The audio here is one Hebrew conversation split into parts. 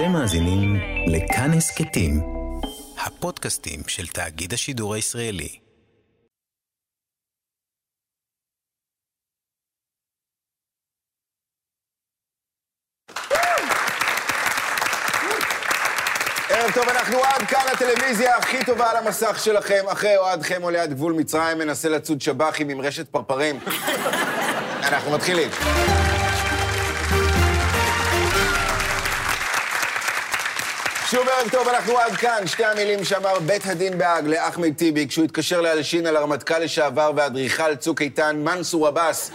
אתם מאזינים לכאן הסכתים, הפודקאסטים של תאגיד השידור הישראלי. ערב טוב, אנחנו עד כאן הטלוויזיה הכי טובה על המסך שלכם. אחרי אוהדכם עולה עד גבול מצרים, מנסה לצוד שב"חים עם רשת פרפרים. אנחנו מתחילים. שוב ערב טוב, אנחנו עד כאן. שתי המילים שאמר בית הדין בהאג לאחמד טיבי כשהוא התקשר להלשין על הרמטכ"ל לשעבר ואדריכל צוק איתן, מנסור עבאס.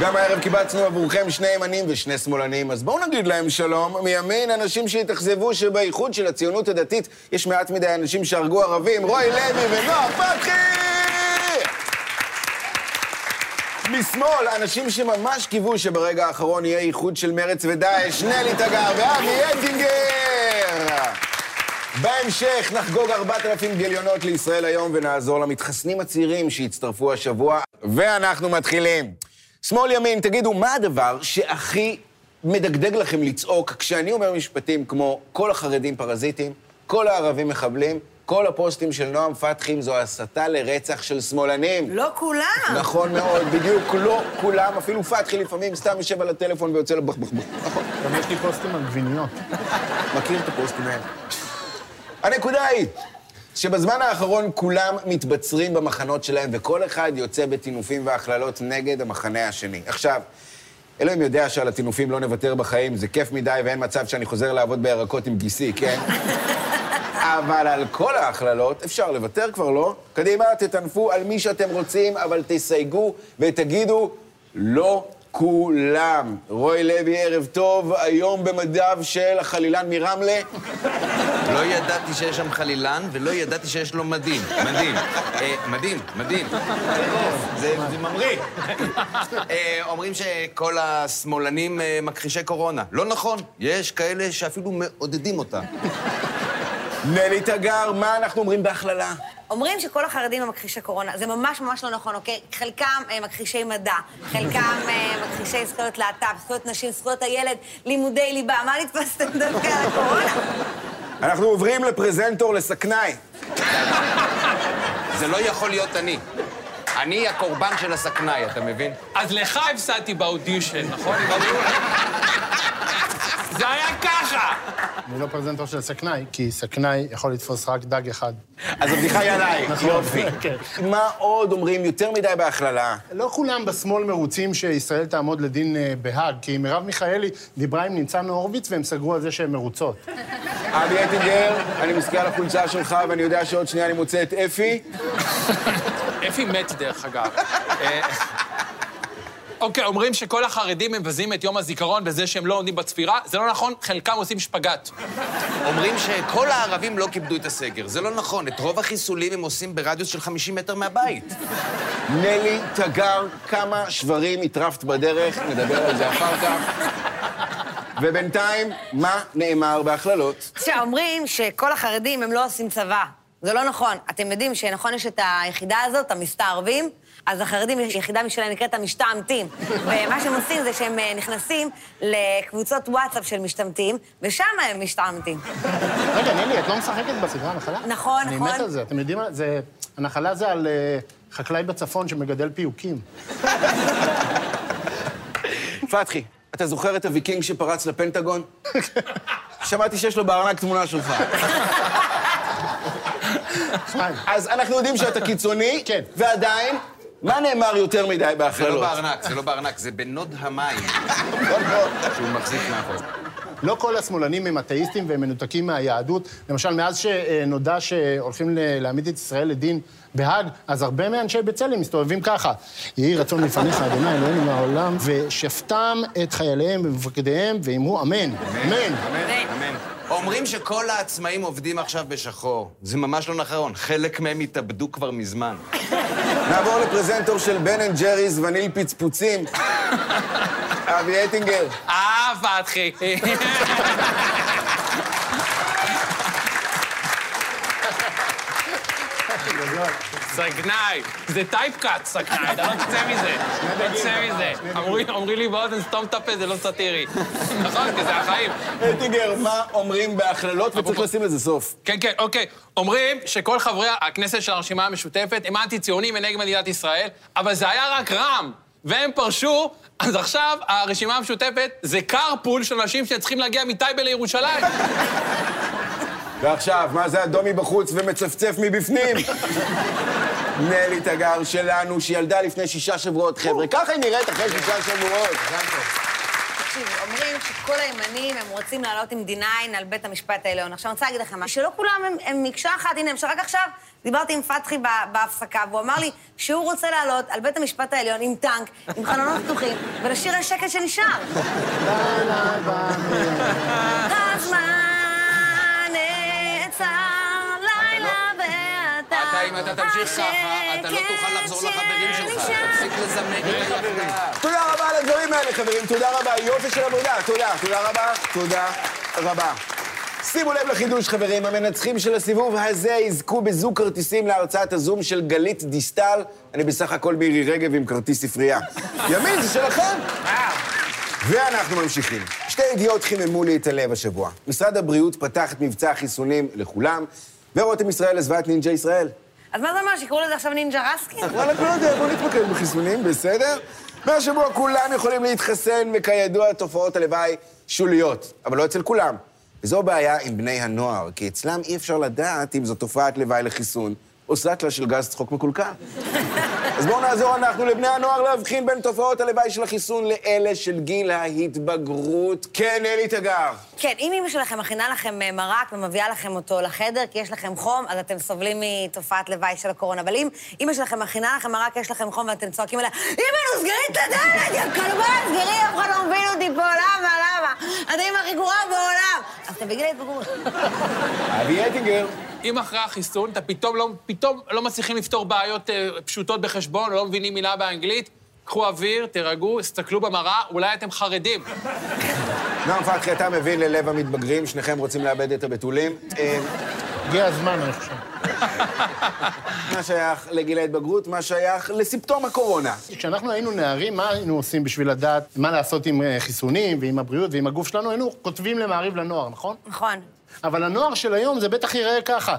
גם הערב קיבצנו עבורכם שני ימנים ושני שמאלנים, אז בואו נגיד להם שלום. מימין, אנשים שהתאכזבו שבאיחוד של הציונות הדתית יש מעט מדי אנשים שהרגו ערבים, רוי לוי ונועה פתחי! משמאל, אנשים שממש קיוו שברגע האחרון יהיה איחוד של מרץ ודאעש, נלי תגר ואבי אטינגר! בהמשך נחגוג 4,000 גיליונות לישראל היום ונעזור למתחסנים הצעירים שהצטרפו השבוע, ואנחנו מתחילים. שמאל ימין, תגידו, מה הדבר שהכי מדגדג לכם לצעוק כשאני אומר משפטים כמו כל החרדים פרזיטים, כל הערבים מחבלים, כל הפוסטים של נועם פתחים זו הסתה לרצח של שמאלנים. לא כולם. נכון מאוד, בדיוק, לא כולם, אפילו פתחי לפעמים סתם יושב על הטלפון ויוצא לו בח בח בח. נכון. גם יש לי פוסטים על גביניות. מכיר את הפוסטים האלה. הנקודה היא שבזמן האחרון כולם מתבצרים במחנות שלהם, וכל אחד יוצא בטינופים והכללות נגד המחנה השני. עכשיו, אלוהים יודע שעל הטינופים לא נוותר בחיים, זה כיף מדי ואין מצב שאני חוזר לעבוד בירקות עם גיסי, כן? אבל על כל ההכללות אפשר לוותר כבר, לא? קדימה, תטנפו על מי שאתם רוצים, אבל תסייגו ותגידו, לא כולם. רוי לוי, ערב טוב, היום במדיו של החלילן מרמלה. לא ידעתי שיש שם חלילן, ולא ידעתי שיש לו מדים. מדהים. אה, מדהים, מדהים. זה זה ממריא. אה, אומרים שכל השמאלנים אה, מכחישי קורונה. לא נכון, יש כאלה שאפילו מעודדים אותה. נלי תגר, מה אנחנו אומרים בהכללה? אומרים שכל החרדים הם מכחישי קורונה. זה ממש ממש לא נכון, אוקיי? חלקם אה, מכחישי מדע, חלקם אה, מכחישי זכויות להט"ב, זכויות נשים, זכויות הילד, לימודי ליבה. מה נתפסתם דווקא על הקורונה? אנחנו עוברים לפרזנטור לסכנאי. זה לא יכול להיות אני. אני הקורבן של הסכנאי, אתה מבין? אז לך הפסדתי באודישן, נכון? זה היה ככה! אני לא פרזנטור של סכנאי, כי סכנאי יכול לתפוס רק דג אחד. אז הבדיחה היא עליי, נכון, יופי. כן. מה עוד אומרים יותר מדי בהכללה? לא כולם בשמאל מרוצים שישראל תעמוד לדין אה, בהאג, כי מרב מיכאלי דיברה עם ניצן הורוביץ והם סגרו על זה שהן מרוצות. אבי אטינגר, אני מסתכל על החולצה שלך ואני יודע שעוד שנייה אני מוצא את אפי. אפי מת, דרך אגב. אוקיי, אומרים שכל החרדים מבזים את יום הזיכרון בזה שהם לא עומדים בצפירה. זה לא נכון, חלקם עושים שפגאט. אומרים שכל הערבים לא כיבדו את הסגר. זה לא נכון, את רוב החיסולים הם עושים ברדיוס של 50 מטר מהבית. נלי תגר, כמה שברים הטרפת בדרך, נדבר על זה אחר כך. ובינתיים, מה נאמר בהכללות? עכשיו, אומרים שכל החרדים הם לא עושים צבא. זה לא נכון. אתם יודעים שנכון יש את היחידה הזאת, המסתערבים, אז החרדים, יש יחידה משלהם נקראת המשתעמתים. ומה שהם עושים זה שהם אה, נכנסים לקבוצות וואטסאפ של משתמטים, ושם הם משתעמתים. רגע, נילי, את לא משחקת בסדרה הנחלה? נכון, אני נכון. מת על זה. אתם יודעים מה? זה... הנחלה זה על אה, חקלאי בצפון שמגדל פיוקים. פתחי, אתה זוכר את הוויקינג שפרץ לפנטגון? שמעתי שיש לו בארנק תמונה שלך. אז אנחנו יודעים שאתה קיצוני, כן. ועדיין, מה נאמר יותר מדי זה לא בהכללות? בארנק, זה לא בארנק, זה בנאד המים שהוא מחזיק מאחור. לא כל השמאלנים הם אתאיסטים והם מנותקים מהיהדות. למשל, מאז שנודע שהולכים להעמיד את ישראל לדין בהאג, אז הרבה מאנשי בצלם מסתובבים ככה. יהי רצון מלפניך, אדוני אלוהינו מהעולם, ושפטם את חייליהם ומפקדיהם, ואמרו אמן. אמן. אמן. אומרים שכל העצמאים עובדים עכשיו בשחור. זה ממש לא נכון, חלק מהם התאבדו כבר מזמן. נעבור לפרזנטור של בן אנד ג'ריס וניל פצפוצים. אבי אטינגר. אה, פתחי. סכנאי. זה טייפקאט, סכנאי, אתה לא תצא מזה. לא תצא מזה. אומרים לי באוזן, סתום את הפה, זה לא סאטירי. נכון, כי זה החיים. אטינגר, מה אומרים בהכללות, וצריך לשים לזה סוף. כן, כן, אוקיי. אומרים שכל חברי הכנסת של הרשימה המשותפת הם אנטי-ציונים ונגד מדינת ישראל, אבל זה היה רק רע"מ, והם פרשו, אז עכשיו הרשימה המשותפת זה carpool של אנשים שצריכים להגיע מטייבה לירושלים. ועכשיו, מה זה אדום מבחוץ ומצפצף מבפנים? נלי תגר שלנו, שילדה לפני שישה שבועות, חבר'ה. ככה היא נראית אחרי שישה שבועות. תקשיב, אומרים שכל הימנים הם רוצים לעלות עם D9 על בית המשפט העליון. עכשיו, אני רוצה להגיד לכם משהו, שלא כולם הם, הם מקשה אחת. הנה, למשל, רק עכשיו דיברתי עם פתחי בהפסקה, והוא אמר לי שהוא רוצה לעלות על בית המשפט העליון עם טנק, עם חלונות פתוחים, ולשיר השקט שנשאר. הזמן נעצר, אם אתה תמשיך ככה, אתה לא תוכל לחזור לחברים שלך. תפסיק לזמן את היחדה. תודה רבה על הדברים האלה, חברים. תודה רבה. יופי של עבודה. תודה. תודה רבה. תודה רבה. שימו לב לחידוש, חברים. המנצחים של הסיבוב הזה יזכו בזוג כרטיסים להרצאת הזום של גלית דיסטל. אני בסך הכל מירי רגב עם כרטיס ספרייה. ימין, זה שלכם. ואנחנו ממשיכים. שתי ידיעות חיממו לי את הלב השבוע. משרד הבריאות פתח את מבצע החיסונים לכולם, ורותם ישראל עזבה את נינג'ה ישראל. אז מה זה אומר, שיקראו לזה עכשיו נינג'ה רסקין? וואלה, לא יודע, בוא נתמקד בחיסונים, בסדר? מהשבוע כולם יכולים להתחסן, וכידוע, תופעות הלוואי שוליות, אבל לא אצל כולם. וזו בעיה עם בני הנוער, כי אצלם אי אפשר לדעת אם זו תופעת לוואי לחיסון, או סאטלה של גז צחוק מקולקל. אז בואו נעזור אנחנו לבני הנוער להבחין בין תופעות הלוואי של החיסון לאלה של גיל ההתבגרות. כן, אלי תגר. כן, אם אמא שלכם מכינה לכם אה, מרק ומביאה לכם אותו לחדר כי יש לכם חום, אז אתם סובלים מתופעת לוואי של הקורונה. אבל אם אמא שלכם מכינה לכם מרק, יש לכם חום ואתם צועקים עליה, אמא, סגרי את הדלת, יא כלבה, סגרי, אף אחד לא מבין אותי פה, למה, למה? את האמא הכי גרועה בעולם. אז אתם בגיל ההתבגרות. אבי אטינגר. אם אחרי החיסון אתה פתאום לא, פתאום לא מצליחים לפתור בעיות אה, פשוטות בחשבון, או לא מבינים מילה באנגלית, קחו אוויר, תירגעו, הסתכלו במראה, אולי אתם חרדים. נועם פתחי, אתה מבין ללב המתבגרים, שניכם רוצים לאבד את הבתולים. אה, הגיע הזמן, אני חושב. מה שייך לגיל ההתבגרות? מה שייך לסימפטום הקורונה? כשאנחנו היינו נערים, מה היינו עושים בשביל לדעת מה לעשות עם אה, חיסונים ועם הבריאות ועם הגוף שלנו? היינו כותבים למעריב לנוער, נכון? נכון. אבל הנוער של היום זה בטח ייראה ככה.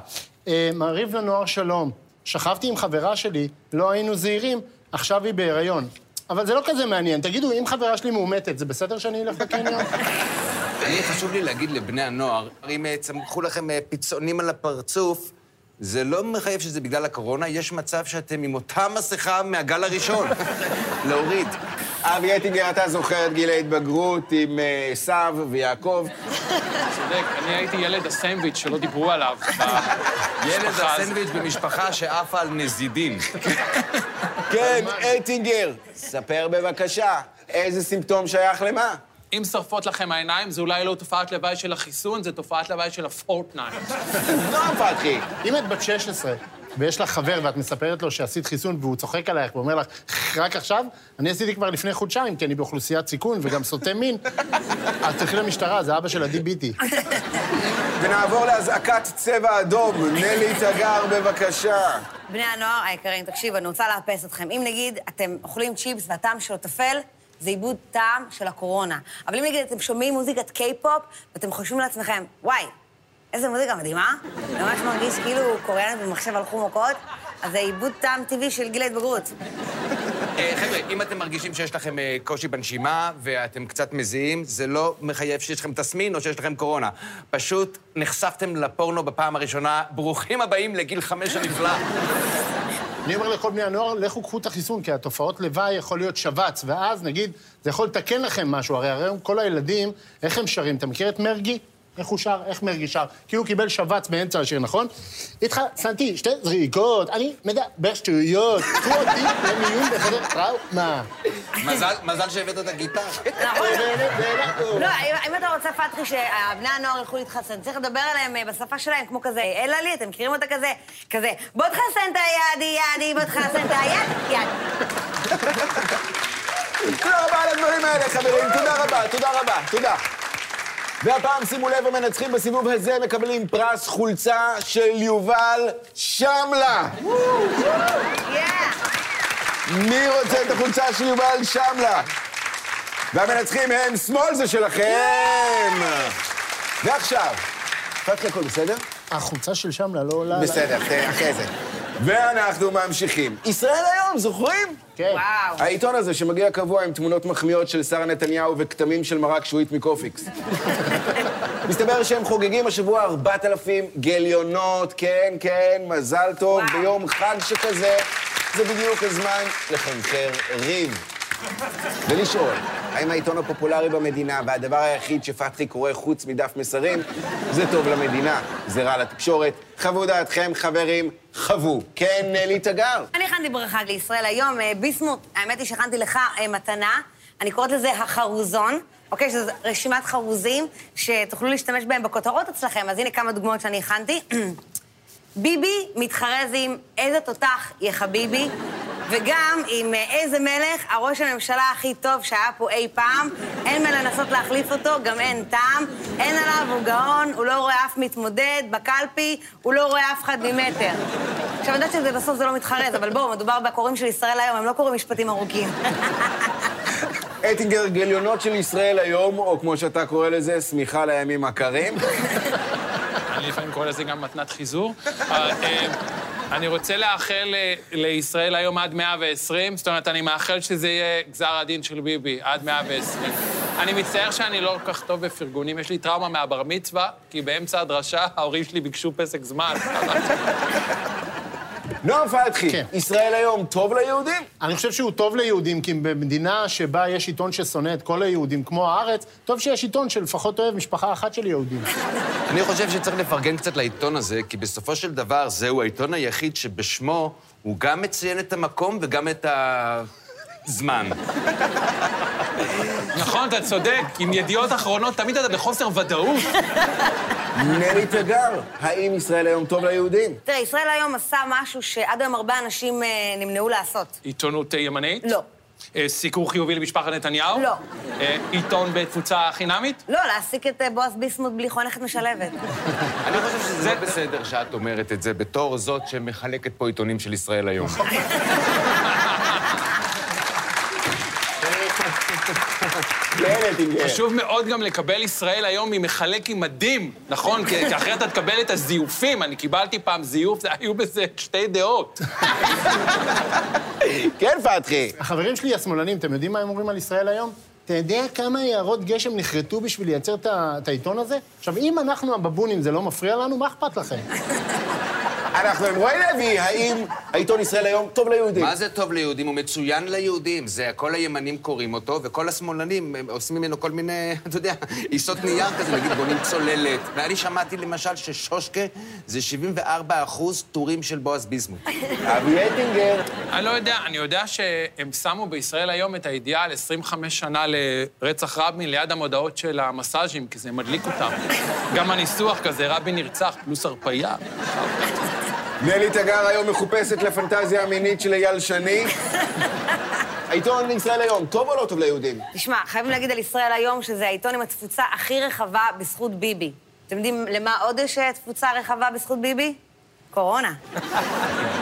אה, מעריב לנוער שלום, שכבתי עם חברה שלי, לא היינו זהירים, עכשיו היא בהיריון. אבל זה לא כזה מעניין. תגידו, אם חברה שלי מאומתת, זה בסדר שאני אלך לקניון? אני, חשוב לי להגיד לבני הנוער, אם אה, צמחו לכם אה, פיצונים על הפרצוף, זה לא מחייב שזה בגלל הקורונה, יש מצב שאתם עם אותה מסכה מהגל הראשון. להוריד. אבי אטינגר, אתה זוכר את גיל ההתבגרות עם אה, עשו ויעקב? צודק, אני הייתי ילד הסנדוויץ' שלא דיברו עליו. ילד. הסנדוויץ' במשפחה שעפה על נזידים. כן, אטינגר. ספר בבקשה, איזה סימפטום שייך למה? אם שורפות לכם העיניים, זה אולי לא תופעת לוואי של החיסון, זה תופעת לוואי של הפורטנייט. נועם פתחי. אם את בת 16 ויש לך חבר ואת מספרת לו שעשית חיסון והוא צוחק עלייך ואומר לך, רק עכשיו? אני עשיתי כבר לפני חודשיים, כי אני באוכלוסיית סיכון וגם סוטה מין. אז תלכי למשטרה, זה אבא של עדי ביטי. ונעבור לאזעקת צבע אדום. נלי תגר, בבקשה. בני הנוער היקרים, תקשיבו, אני רוצה לאפס אתכם. אם נגיד אתם אוכלים צ'יפס והטעם שלו טפל, זה איבוד טעם של הקורונה. אבל אם נגיד אתם שומעים מוזיקת קיי-פופ, ואתם חושבים לעצמכם, וואי, איזה מוזיקה מדהימה, ממש מרגיש כאילו קוריאנית במחשב הלכו מכות, אז זה איבוד טעם טבעי של גיל ההתבגרות. אה, חבר'ה, אם אתם מרגישים שיש לכם אה, קושי בנשימה ואתם קצת מזיעים, זה לא מחייב שיש לכם תסמין או שיש לכם קורונה. פשוט נחשפתם לפורנו בפעם הראשונה. ברוכים הבאים לגיל חמש הנפלא. אני אומר לכל בני הנוער, לכו קחו את החיסון, כי התופעות לוואי יכול להיות שבץ, ואז נגיד, זה יכול לתקן לכם משהו. הרי הרי כל הילדים, איך הם שרים? אתה מכיר את מרגי? איך הוא שר? איך מרגי שר? כי הוא קיבל שבץ באמצע השיר, נכון? איתך שמתי שתי זריקות, אני מדבר שטויות, קחו אותי למיון בחדר טראומה. מזל, מזל שהבאת את הגיטרה. לא, אם- אתה רוצה, פתחי, שבני הנוער ילכו להתחסן, צריך לדבר עליהם אה, בשפה שלהם, כמו כזה, אלא לי, אתם מכירים אותה כזה? כזה, בוא תחסן את היד, ידי, בוא תחסן את היד, יד. תודה רבה על הדברים האלה, חברים. תודה רבה, תודה רבה, תודה. והפעם, שימו לב, המנצחים בסיבוב הזה מקבלים פרס חולצה של יובל שמלה. מי רוצה את החולצה של יובל שמלה? והמנצחים הם שמאל זה שלכם! ועכשיו, פתחי הכל בסדר? החולצה של שמלה לא עולה... בסדר, אחרי זה. ואנחנו ממשיכים. ישראל היום, זוכרים? כן. וואו. העיתון הזה שמגיע קבוע עם תמונות מחמיאות של שרה נתניהו וכתמים של מרק שועית מקופיקס. מסתבר שהם חוגגים השבוע 4,000 גיליונות, כן, כן, מזל טוב, וואו. ביום חג שכזה, זה בדיוק הזמן לחרחר ריב. ולשאול, האם העיתון הפופולרי במדינה והדבר היחיד שפתחי קורא חוץ מדף מסרים, זה טוב למדינה, זה רע לתקשורת? חוו דעתכם, חברים, חוו. כן, נלי תגר. אני הכנתי ברכה לישראל היום, אה, ביסמוט, האמת היא שהכנתי לך אה, מתנה, אני קוראת לזה החרוזון, אוקיי? שזו רשימת חרוזים שתוכלו להשתמש בהם בכותרות אצלכם, אז הנה כמה דוגמאות שאני הכנתי. ביבי מתחרז עם איזה תותח יא חביבי, וגם עם אה, איזה מלך, הראש הממשלה הכי טוב שהיה פה אי פעם, אין מה לנסות להחליף אותו, גם אין טעם, אין עליו, הוא גאון, הוא לא רואה אף מתמודד, בקלפי, הוא לא רואה אף אחד ממטר. עכשיו, אני יודעת שבסוף זה לא מתחרז, אבל בואו, מדובר בקוראים של ישראל היום, הם לא קוראים משפטים ארוכים. אטינגר, גיליונות של ישראל היום, או כמו שאתה קורא לזה, שמיכה לימים הקרים. אני לפעמים קורא לזה גם מתנת חיזור. אני רוצה לאחל אה, לישראל היום עד 120, זאת אומרת, אני מאחל שזה יהיה גזר הדין של ביבי, עד 120. אני מצטער שאני לא כל כך טוב בפרגונים, יש לי טראומה מהבר מצווה, כי באמצע הדרשה ההורים שלי ביקשו פסק זמן. נועם פתחי, כן. ישראל היום טוב ליהודים? אני חושב שהוא טוב ליהודים, כי במדינה שבה יש עיתון ששונא את כל היהודים, כמו הארץ, טוב שיש עיתון שלפחות אוהב משפחה אחת של יהודים. אני חושב שצריך לפרגן קצת לעיתון הזה, כי בסופו של דבר זהו העיתון היחיד שבשמו הוא גם מציין את המקום וגם את הזמן. נכון, אתה צודק, עם ידיעות אחרונות תמיד אתה בחוסר ודאות. נלי תגר, האם ישראל היום טוב ליהודים? תראה, ישראל היום עשה משהו שעד היום הרבה אנשים אה, נמנעו לעשות. עיתונות ימנית? לא. אה, סיקור חיובי למשפחת נתניהו? לא. אה, עיתון בתפוצה חינמית? לא, להעסיק את בועז ביסמוט בלי חונכת משלבת. אני חושב שזה לא בסדר שאת אומרת את זה בתור זאת שמחלקת פה עיתונים של ישראל היום. כן, אטינגר. חשוב מאוד גם לקבל ישראל היום ממחלק עם מדים, נכון? כי אחרת אתה תקבל את הזיופים. אני קיבלתי פעם זיוף, זה- היו בזה שתי דעות. כן, פתחי. החברים שלי השמאלנים, אתם יודעים מה הם אומרים על ישראל היום? אתה יודע כמה יערות גשם נכרתו בשביל לייצר את העיתון הזה? עכשיו, אם אנחנו הבבונים, זה לא מפריע לנו, מה אכפת לכם? אנחנו עם רועי לוי, האם העיתון ישראל היום טוב ליהודים? מה זה טוב ליהודים? הוא מצוין ליהודים. זה כל הימנים קוראים אותו, וכל השמאלנים עושים ממנו כל מיני, אתה יודע, עיסות נייר כזה, נגיד בונים צוללת. ואני שמעתי למשל ששושקה זה 74 אחוז טורים של בועז ביסמוט. אבי אטינגר. אני לא יודע, אני יודע שהם שמו בישראל היום את הידיעה על 25 שנה לרצח רבין ליד המודעות של המסאז'ים, כי זה מדליק אותם. גם הניסוח כזה, רבין נרצח פלוס הרפאיה. נלי תגר היום מחופשת לפנטזיה המינית של אייל שני. העיתון ישראל היום, טוב או לא טוב ליהודים? תשמע, חייבים להגיד על ישראל היום שזה העיתון עם התפוצה הכי רחבה בזכות ביבי. אתם יודעים למה עוד יש אה, תפוצה רחבה בזכות ביבי? קורונה.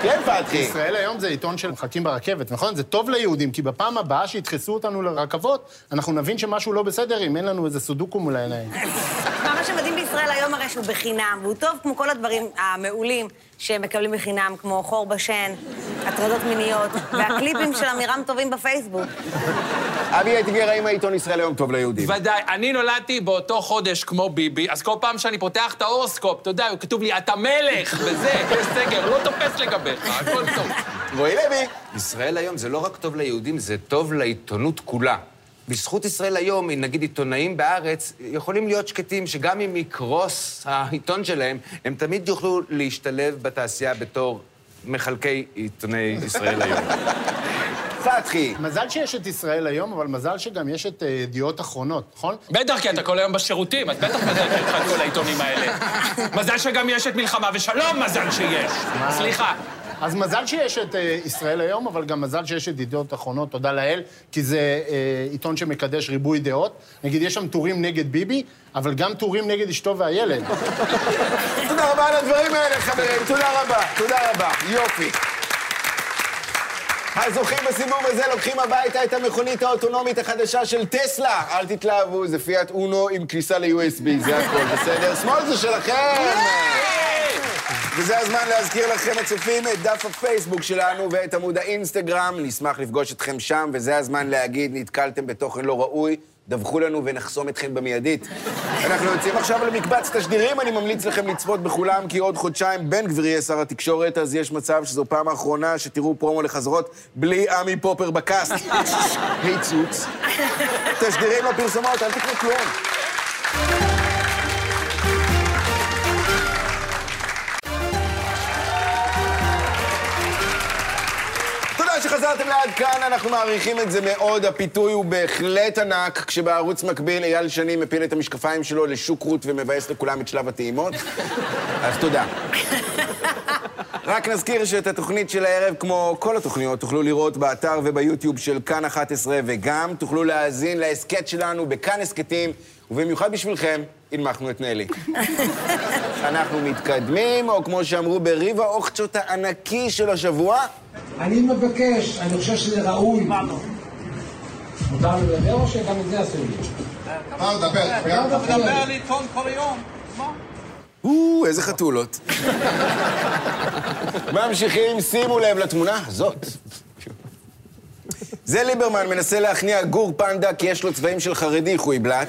כן, פתחי. ישראל היום זה עיתון של מחכים ברכבת, נכון? זה טוב ליהודים, כי בפעם הבאה שידחסו אותנו לרכבות, אנחנו נבין שמשהו לא בסדר אם אין לנו איזה סודוקו מול העיניים. מה שמדהים בישראל היום הרי שהוא בחינם, והוא טוב כמו כל הדברים המעולים שהם מקבלים בחינם, כמו חור בשן, הטרדות מיניות, והקליפים של עמירם טובים בפייסבוק. אבי אטינגר, האם העיתון ישראל היום טוב ליהודים? ודאי, אני נולדתי באותו חודש כמו ביבי, אז כל פעם שאני פותח את ההורוסקופ, אתה יודע, כתוב לי, אתה מלך, וזה, יש סגר, לא תופס לגביך, הכל טוב. רועי לוי. ישראל היום זה לא רק טוב ליהודים, זה טוב לעיתונות כולה. בזכות ישראל היום, נגיד עיתונאים בארץ, יכולים להיות שקטים שגם אם יקרוס העיתון שלהם, הם תמיד יוכלו להשתלב בתעשייה בתור מחלקי עיתוני ישראל היום. פתחי. מזל שיש את ישראל היום, אבל מזל שגם יש את אה, ידיעות אחרונות, נכון? בטח, כי אתה כל היום בשירותים, אז בטח מזל שיש לך את כל העיתונים האלה. מזל שגם יש את מלחמה ושלום, מזל שיש. סליחה. אז מזל שיש את אה, ישראל היום, אבל גם מזל שיש את ידיעות אחרונות, תודה לאל, כי זה אה, עיתון שמקדש ריבוי דעות. נגיד, יש שם טורים נגד ביבי, אבל גם טורים נגד אשתו והילד. תודה רבה על הדברים האלה, חברים. תודה רבה, תודה רבה. יופי. הזוכים בסיבוב הזה לוקחים הביתה את המכונית האוטונומית החדשה של טסלה. אל תתלהבו, זה פיאט אונו עם כניסה ל-USB, זה הכל, בסדר? שמאל זה שלכם! וזה הזמן להזכיר לכם, הצופים, את דף הפייסבוק שלנו ואת עמוד האינסטגרם. נשמח לפגוש אתכם שם, וזה הזמן להגיד, נתקלתם בתוכן לא ראוי, דווחו לנו ונחסום אתכם במיידית. אנחנו יוצאים עכשיו למקבץ תשדירים, אני ממליץ לכם לצפות בכולם, כי עוד חודשיים בן גביר יהיה שר התקשורת, אז יש מצב שזו פעם האחרונה שתראו פרומו לחזרות בלי עמי פופר בקאסט. היי צוץ. תשדירים לפרסומות, אל תקנו כלום. תודה שחזרתם לעד כאן, אנחנו מעריכים את זה מאוד. הפיתוי הוא בהחלט ענק, כשבערוץ מקביל אייל שני מפיל את המשקפיים שלו לשוק רות ומבאס לכולם את שלב הטעימות. אז תודה. רק נזכיר שאת התוכנית של הערב, כמו כל התוכניות, תוכלו לראות באתר וביוטיוב של כאן 11, וגם תוכלו להאזין להסכת שלנו בכאן הסכתים, ובמיוחד בשבילכם, הנמכנו את נלי. אנחנו מתקדמים, או כמו שאמרו בריב האוכצ'ות הענקי של השבוע, אני מבקש, אני חושב שזה ראוי. מותר לדבר או שגם את זה אסור לי? מה לדבר? לא דווקא לא. על עיתון כל היום. מה? או, איזה חתולות. ממשיכים, שימו לב לתמונה הזאת. זה ליברמן מנסה להכניע גור פנדה כי יש לו צבעים של חרדי חוי בלאט.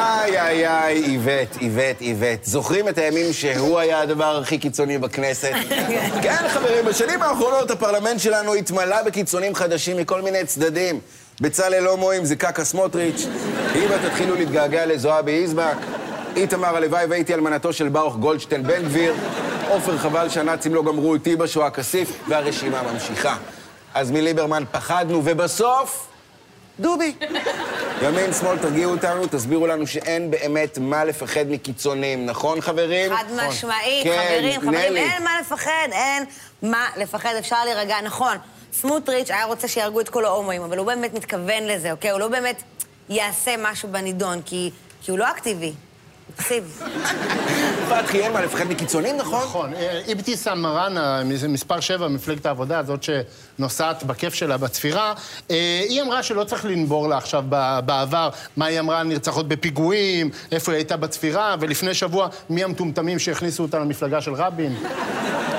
איי, איי, איי, איווט, איווט, איווט. זוכרים את הימים שהוא היה הדבר הכי קיצוני בכנסת? כן, חברים, בשנים האחרונות הפרלמנט שלנו התמלא בקיצונים חדשים מכל מיני צדדים. בצלאל הומואים זה קקה סמוטריץ', היבה תתחילו להתגעגע לזועבי יזבק, איתמר הלוואי והייתי אלמנתו של ברוך גולדשטיין בן גביר, עופר חבל שהנאצים לא גמרו אותי בשואה כסיף, והרשימה ממשיכה. אז מליברמן פחדנו, ובסוף, דובי. ימין, שמאל, תרגיעו אותנו, תסבירו לנו שאין באמת מה לפחד מקיצונים, נכון, חברים? חד משמעית, כן, חברים, חברים, נלי. אין מה לפחד, אין מה לפחד, אפשר להירגע. נכון, סמוטריץ' היה רוצה שיהרגו את כל ההומואים, אבל הוא באמת מתכוון לזה, אוקיי? הוא לא באמת יעשה משהו בנידון, כי, כי הוא לא אקטיבי, פסיבי. פתחי, אין מה לפחד מקיצונים, נכון? נכון. אה, אבתיסאם מראענה, מ- מספר 7, מפלגת העבודה, זאת שנוסעת בכיף שלה בצפירה, אה, היא אמרה שלא צריך לנבור לה עכשיו בעבר מה היא אמרה על נרצחות בפיגועים, איפה היא הייתה בצפירה, ולפני שבוע, מי המטומטמים שהכניסו אותה למפלגה של רבין?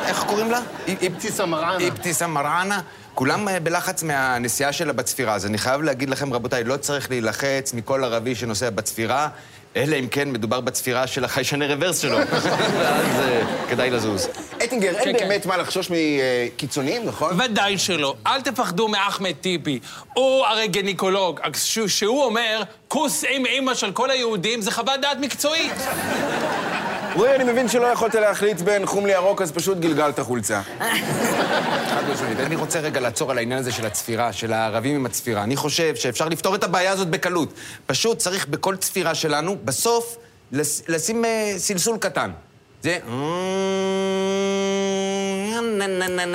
איך קוראים לה? אבתיסאם מראענה. אבתיסאם מראענה. כולם אה, בלחץ מהנסיעה שלה בצפירה, אז אני חייב להגיד לכם, רבותיי, לא צריך להילחץ מכל ערבי שנוסע בצפירה, אלא אם כן מדובר בצפירה של החיישני רוורס שלו. ואז אה, כדאי לזוז. אטינגר, אין כן, כן. באמת מה לחשוש מקיצונים, נכון? ודאי שלא. אל תפחדו מאחמד טיבי. הוא הרי גניקולוג. שהוא אומר, כוס עם אימא של כל היהודים, זה חוות דעת מקצועית. רועי, אני מבין שלא יכולת להחליט בין חום לירוק, אז פשוט גלגלת חולצה. חד משמעית. אני רוצה רגע לעצור על העניין הזה של הצפירה, של הערבים עם הצפירה. אני חושב שאפשר לפתור את הבעיה הזאת בקלות. פשוט צריך בכל צפירה שלנו, בסוף, לשים אה, סלסול קטן. זה...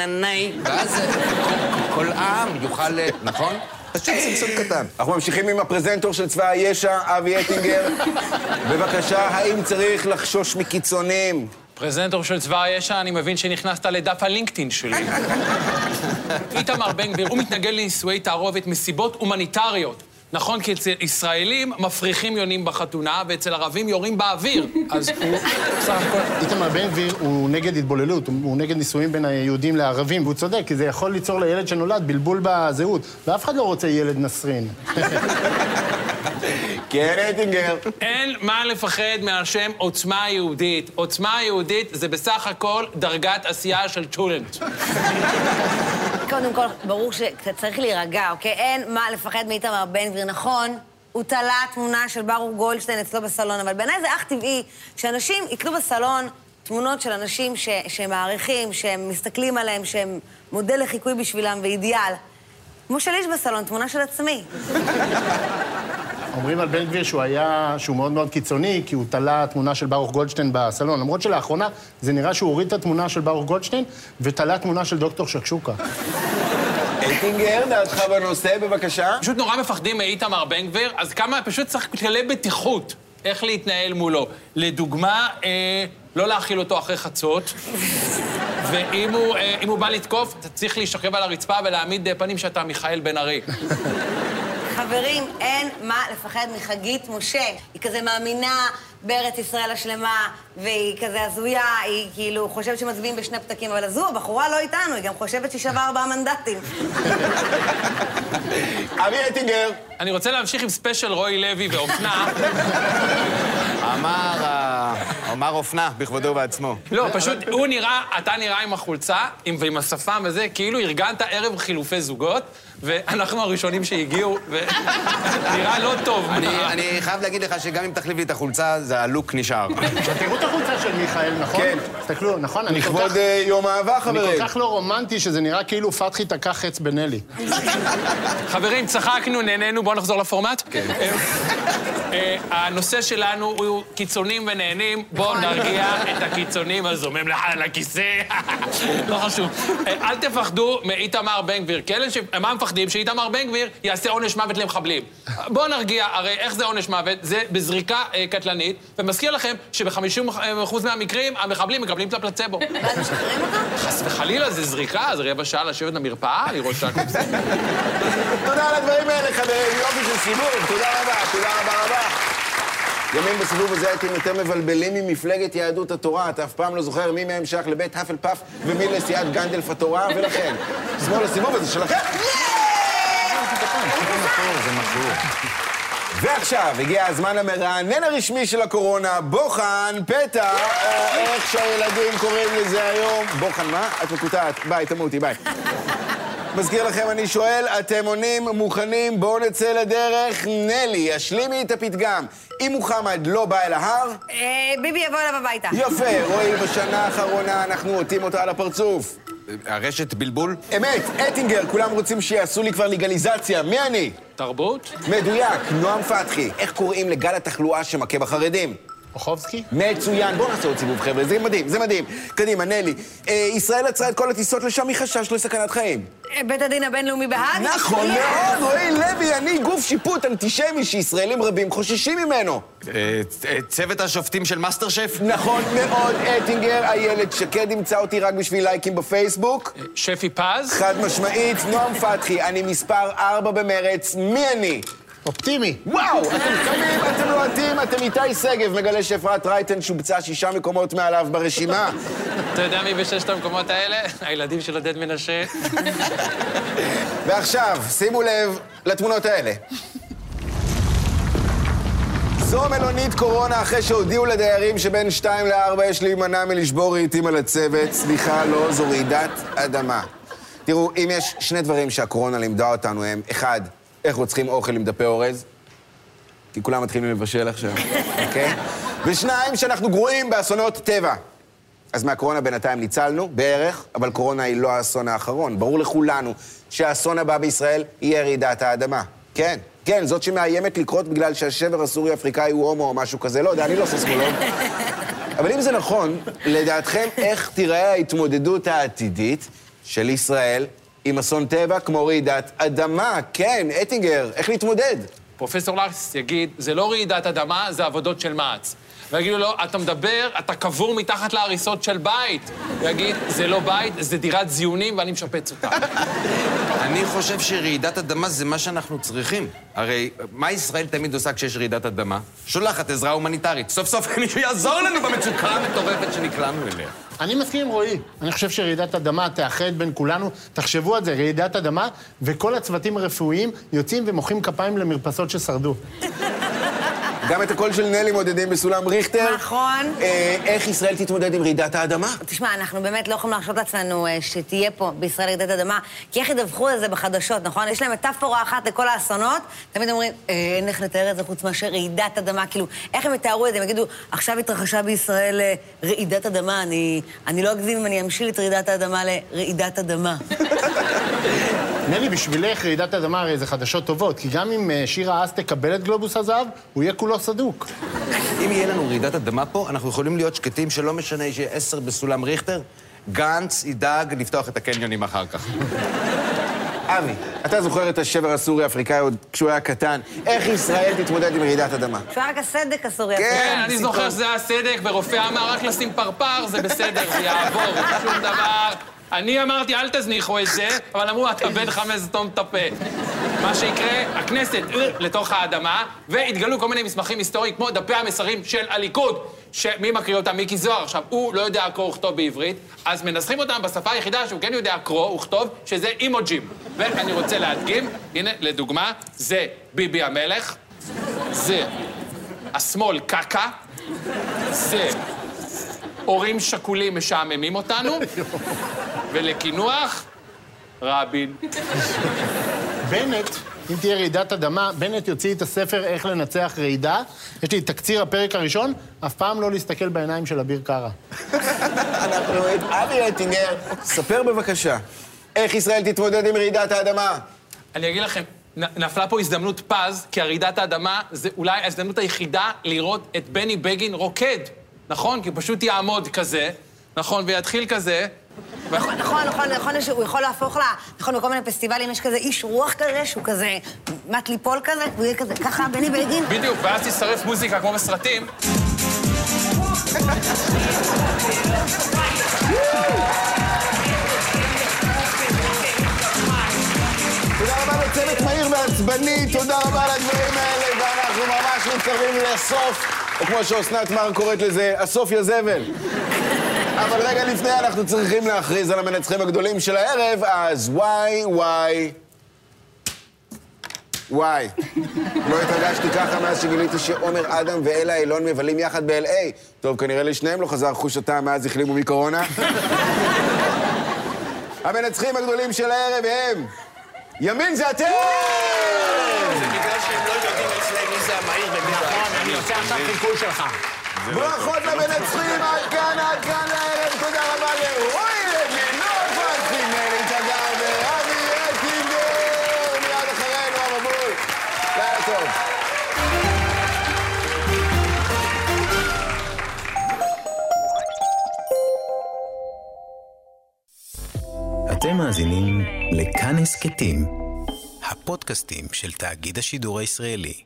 נה, ואז אה, כל העם יוכל... אה, נכון? פשוט סלסול קטן. אנחנו ממשיכים עם הפרזנטור של צבא הישע, אבי אטינגר. בבקשה, האם צריך לחשוש מקיצונים? פרזנטור של צבא הישע, אני מבין שנכנסת לדף הלינקדאין שלי. איתמר בן גביר, הוא מתנגד לנישואי תערובת מסיבות הומניטריות. נכון, כי אצל ישראלים מפריחים יונים בחתונה, ואצל ערבים יורים באוויר. אז הוא בסך הכל... איתמר בן גביר הוא נגד התבוללות, הוא- נגד נישואים בין היהודים לערבים, והוא צודק, כי זה יכול ליצור לילד שנולד בלבול בזהות, ואף אחד לא רוצה ילד נסרין. כן, אטינגר. אין מה לפחד מהשם עוצמה יהודית. עוצמה יהודית זה בסך הכל דרגת עשייה של טולנט. קודם כל, ברור שצריך להירגע, אוקיי? אין מה לפחד מאיתמר בן גביר, נכון? הוא תלה תמונה של ברוך גולדשטיין אצלו בסלון, אבל בעיניי זה אך טבעי שאנשים יקנו בסלון תמונות של אנשים ש- שהם מעריכים, שהם מסתכלים עליהם, שהם מודל לחיקוי בשבילם ואידיאל. כמו שלי יש בסלון, תמונה של עצמי. אומרים על בן גביר שהוא היה, שהוא מאוד מאוד קיצוני, כי הוא תלה תמונה של ברוך גולדשטיין בסלון. למרות שלאחרונה זה נראה שהוא הוריד את התמונה של ברוך גולדשטיין ותלה תמונה של דוקטור שקשוקה. אייטינגר, דעתך בנושא, בבקשה. פשוט נורא מפחדים מאיתמר בן גביר, אז כמה, פשוט צריך כללי בטיחות, איך להתנהל מולו. לדוגמה, אה, לא להאכיל אותו אחרי חצות, ואם הוא, אה, אם הוא בא לתקוף, אתה צריך להישכב על הרצפה ולהעמיד אה, פנים שאתה מיכאל בן ארי. חברים, אין מה לפחד מחגית משה. היא כזה מאמינה בארץ ישראל השלמה, והיא כזה הזויה, היא כאילו חושבת שמצביעים בשני פתקים, אבל הזו, הבחורה לא איתנו, היא גם חושבת שהיא שווה ארבעה מנדטים. אבי אייטינגר. אני רוצה להמשיך עם ספיישל רוי לוי ואופנה. אמר, ה- אמר אופנה בכבודו ובעצמו. לא, פשוט הוא נראה, אתה נראה עם החולצה עם, ועם השפם וזה, כאילו ארגנת ערב חילופי זוגות, ואנחנו הראשונים שהגיעו, ונראה לא טוב. אני, אני חייב להגיד לך שגם אם תחליף לי את החולצה, זה הלוק נשאר. תראו את החולצה של מיכאל, נכון? כן. תסתכלו, נכון? אני כל לכבוד כך- אה, יום האהבה, אני חברים. כל כך לא רומנטי, שזה נראה כאילו פתחי תקע חץ בנלי. חברים, צחקנו, נהנינו, בואו נחזור לפורמט. כן. הנושא שלנו הוא קיצונים ונהנים, בואו נרגיע את הקיצונים הזומם לך על הכיסא. לא חשוב. אה, אל תפחדו מאיתמר בן גביר. ש... מה מפחדים? שאיתמר בן גביר יעשה עונש מוות למחבלים. בואו נרגיע, הרי איך זה עונש מוות? זה בזריקה אה, קטלנית, ומזכיר לכם שב-50% מהמקרים המחבלים מקבלים את הפלצבו. ואז משחררים אותה? חס וחלילה, זה זריקה, זה רבע שעה לשבת במרפאה, לראות שהכל בסדר. תודה על הדברים האלה, חברים. יופי של סיבוב. תודה רבה, תודה רבה רבה. ימים בסיבוב הזה הייתם יותר מבלבלים ממפלגת יהדות התורה. אתה אף פעם לא זוכר מי מהם שייך לבית הפלפאף ומי לסיעת גנדלף התורה, ולכן, שמאל הסיבוב הזה שלכם. ועכשיו, הגיע הזמן המרענן הרשמי של הקורונה, בוחן פתע, או איך שהילדים קוראים לזה היום. בוחן מה? את מקוטעת. ביי, תמותי, ביי. מזכיר לכם, אני שואל, אתם עונים, מוכנים? בואו נצא לדרך. נלי, השלימי את הפתגם. אם מוחמד לא בא אל ההר, אה, ביבי יבוא אליו הביתה. יפה, רועי, בשנה האחרונה אנחנו עוטים אותה על הפרצוף. הרשת בלבול? אמת, אטינגר, כולם רוצים שיעשו לי כבר לגליזציה. מי אני? תרבות? מדויק, נועם פתחי. איך קוראים לגל התחלואה שמכה בחרדים? אוחובסקי? מצוין, בואו נעשה עוד סיבוב, חבר'ה, זה מדהים, זה מדהים. קדימה, נלי. אה, ישראל עצרה את כל הטיסות לשם מחשש לסכנת חיים. אה, בית הדין הבינלאומי בהאג? נכון מאוד, רועי לוי, אני גוף שיפוט אנטישמי שישראלים רבים חוששים ממנו. אה, אה, צוות השופטים של מאסטר שף? נכון מאוד, אטינגר, איילת שקד ימצא אותי רק בשביל לייקים בפייסבוק. שפי פז? חד משמעית, נועם פתחי, אני מספר 4 במרץ, מי אני? אופטימי. וואו, אתם קמים, אתם לוהטים, אתם איתי שגב, מגלה שאפרת רייטן שובצה שישה מקומות מעליו ברשימה. אתה יודע מי בששת המקומות האלה? הילדים של עודד מנשה. ועכשיו, שימו לב לתמונות האלה. זו מלונית קורונה אחרי שהודיעו לדיירים שבין 2 ל-4 יש להימנע מלשבור רהיטים על הצוות. סליחה, לא, זו רעידת אדמה. תראו, אם יש שני דברים שהקורונה לימדה אותנו הם, אחד, איך רוצחים אוכל עם דפי אורז, כי כולם מתחילים לבשל עכשיו, אוקיי? ושניים, שאנחנו גרועים באסונות טבע. אז מהקורונה בינתיים ניצלנו, בערך, אבל קורונה היא לא האסון האחרון. ברור לכולנו שהאסון הבא בישראל יהיה רעידת האדמה. כן, כן, זאת שמאיימת לקרות בגלל שהשבר הסורי-אפריקאי הוא הומו או משהו כזה, לא יודע, אני לא ססמולוג. אבל אם זה נכון, לדעתכם, איך תיראה ההתמודדות העתידית של ישראל עם אסון טבע כמו רעידת אדמה? כן, אטינגר, איך להתמודד? פרופסור לקס יגיד, זה לא רעידת אדמה, זה עבודות של מע"צ. ויגידו לו, אתה מדבר, אתה קבור מתחת להריסות של בית. הוא יגיד, זה לא בית, זה דירת זיונים ואני משפץ אותה. אני חושב שרעידת אדמה זה מה שאנחנו צריכים. הרי מה ישראל תמיד עושה כשיש רעידת אדמה? שולחת עזרה הומניטרית. סוף סוף מישהו יעזור לנו במצוקה המטורפת שנקלענו אליה. אני מסכים עם רועי. אני חושב שרעידת אדמה תאחד בין כולנו. תחשבו על זה, רעידת אדמה, וכל הצוותים הרפואיים יוצאים ומוחאים כפיים למרפסות ששרדו. גם את הקול של נלי מודדים בסולם ריכטר. נכון. אה, איך ישראל תתמודד עם רעידת האדמה? תשמע, אנחנו באמת לא יכולים להרשות לעצמנו אה, שתהיה פה בישראל רעידת אדמה, כי איך ידווחו על זה בחדשות, נכון? יש להם מטאפורה אחת לכל האסונות, תמיד אומרים, "אה, אין איך לתאר את זה חוץ מאשר רעידת אדמה, כאילו, איך הם יתארו את זה? הם יגידו, עכשיו התרחשה בישראל רעידת אדמה, אני, אני לא אגזים אם אני אמשיל את רעידת האדמה לרעידת אדמה. נלי, בשבילך רעידת אדמה הרי זה חדשות טובות, כי גם אם שירה אס תקבל את גלובוס הזהב, הוא יהיה כולו סדוק. אם יהיה לנו רעידת אדמה פה, אנחנו יכולים להיות שקטים שלא משנה שיהיה עשר בסולם ריכטר, גנץ ידאג לפתוח את הקניונים אחר כך. אבי, אתה זוכר את השבר הסורי-אפריקאי עוד כשהוא היה קטן? איך ישראל תתמודד עם רעידת אדמה? שהוא היה רק הסדק הסורי. כן. כן, אני. זוכר שזה היה סדק, ורופא אמר רק לשים פרפר, זה בסדר, זה יעבור, שום דבר. אני אמרתי, אל תזניחו את זה, אבל אמרו, אתה בן חמש סתום את הפה. מה שיקרה, הכנסת אה, לתוך האדמה, והתגלו כל מיני מסמכים היסטוריים, כמו דפי המסרים של הליכוד, שמי מקריא אותם? מיקי זוהר. עכשיו, הוא לא יודע קרוא וכתוב בעברית, אז מנסחים אותם בשפה היחידה שהוא כן יודע קרוא וכתוב, שזה אימוג'ים. ואני רוצה להדגים, הנה, לדוגמה, זה ביבי המלך, זה השמאל קקה, זה הורים שכולים משעממים אותנו, ולקינוח, רבין. בנט, אם תהיה רעידת אדמה, בנט יוציא את הספר איך לנצח רעידה. יש לי את תקציר הפרק הראשון, אף פעם לא להסתכל בעיניים של אביר קארה. אנחנו עם אבי אטינגר. ספר בבקשה, איך ישראל תתמודד עם רעידת האדמה? אני אגיד לכם, נפלה פה הזדמנות פז, כי רעידת האדמה זה אולי ההזדמנות היחידה לראות את בני בגין רוקד, נכון? כי הוא פשוט יעמוד כזה, נכון? ויתחיל כזה. נכון, נכון, נכון, נכון שהוא יכול להפוך ל... נכון, בכל מיני פסטיבלים יש כזה איש רוח כזה, שהוא כזה מת ליפול כזה, והוא יהיה כזה, ככה, בני בגין. בדיוק, ואז תצטרף מוזיקה כמו בסרטים. תודה רבה לצוות מהיר ועצבני, תודה רבה על הדברים האלה, ואנחנו ממש מתקרבים לסוף, או כמו שאסנת מארק קוראת לזה, הסוף יזבל. אבל רגע לפני אנחנו צריכים להכריז על המנצחים הגדולים של הערב, אז וואי, וואי, וואי. לא התרגשתי ככה מאז שגיליתי שעומר אדם ואלה אילון מבלים יחד ב-LA. טוב, כנראה לשניהם לא חזר חוש הטעם מאז החלימו מקורונה. המנצחים הגדולים של הערב הם... ימין זה אתם! בגלל שהם לא יודעים אצלם מי זה המהיר ומי זה... עושה עכשיו חיקוי שלך. ברכות למנצחים, עד כאן, עד כאן הערב. תודה רבה לרועי לוי, נועה פרסי, מלי תגר ואבי אטינגר. מיד אחרינו, המבול. לילה טוב. אתם מאזינים לכאן הסכתים, הפודקאסטים של תאגיד השידור הישראלי.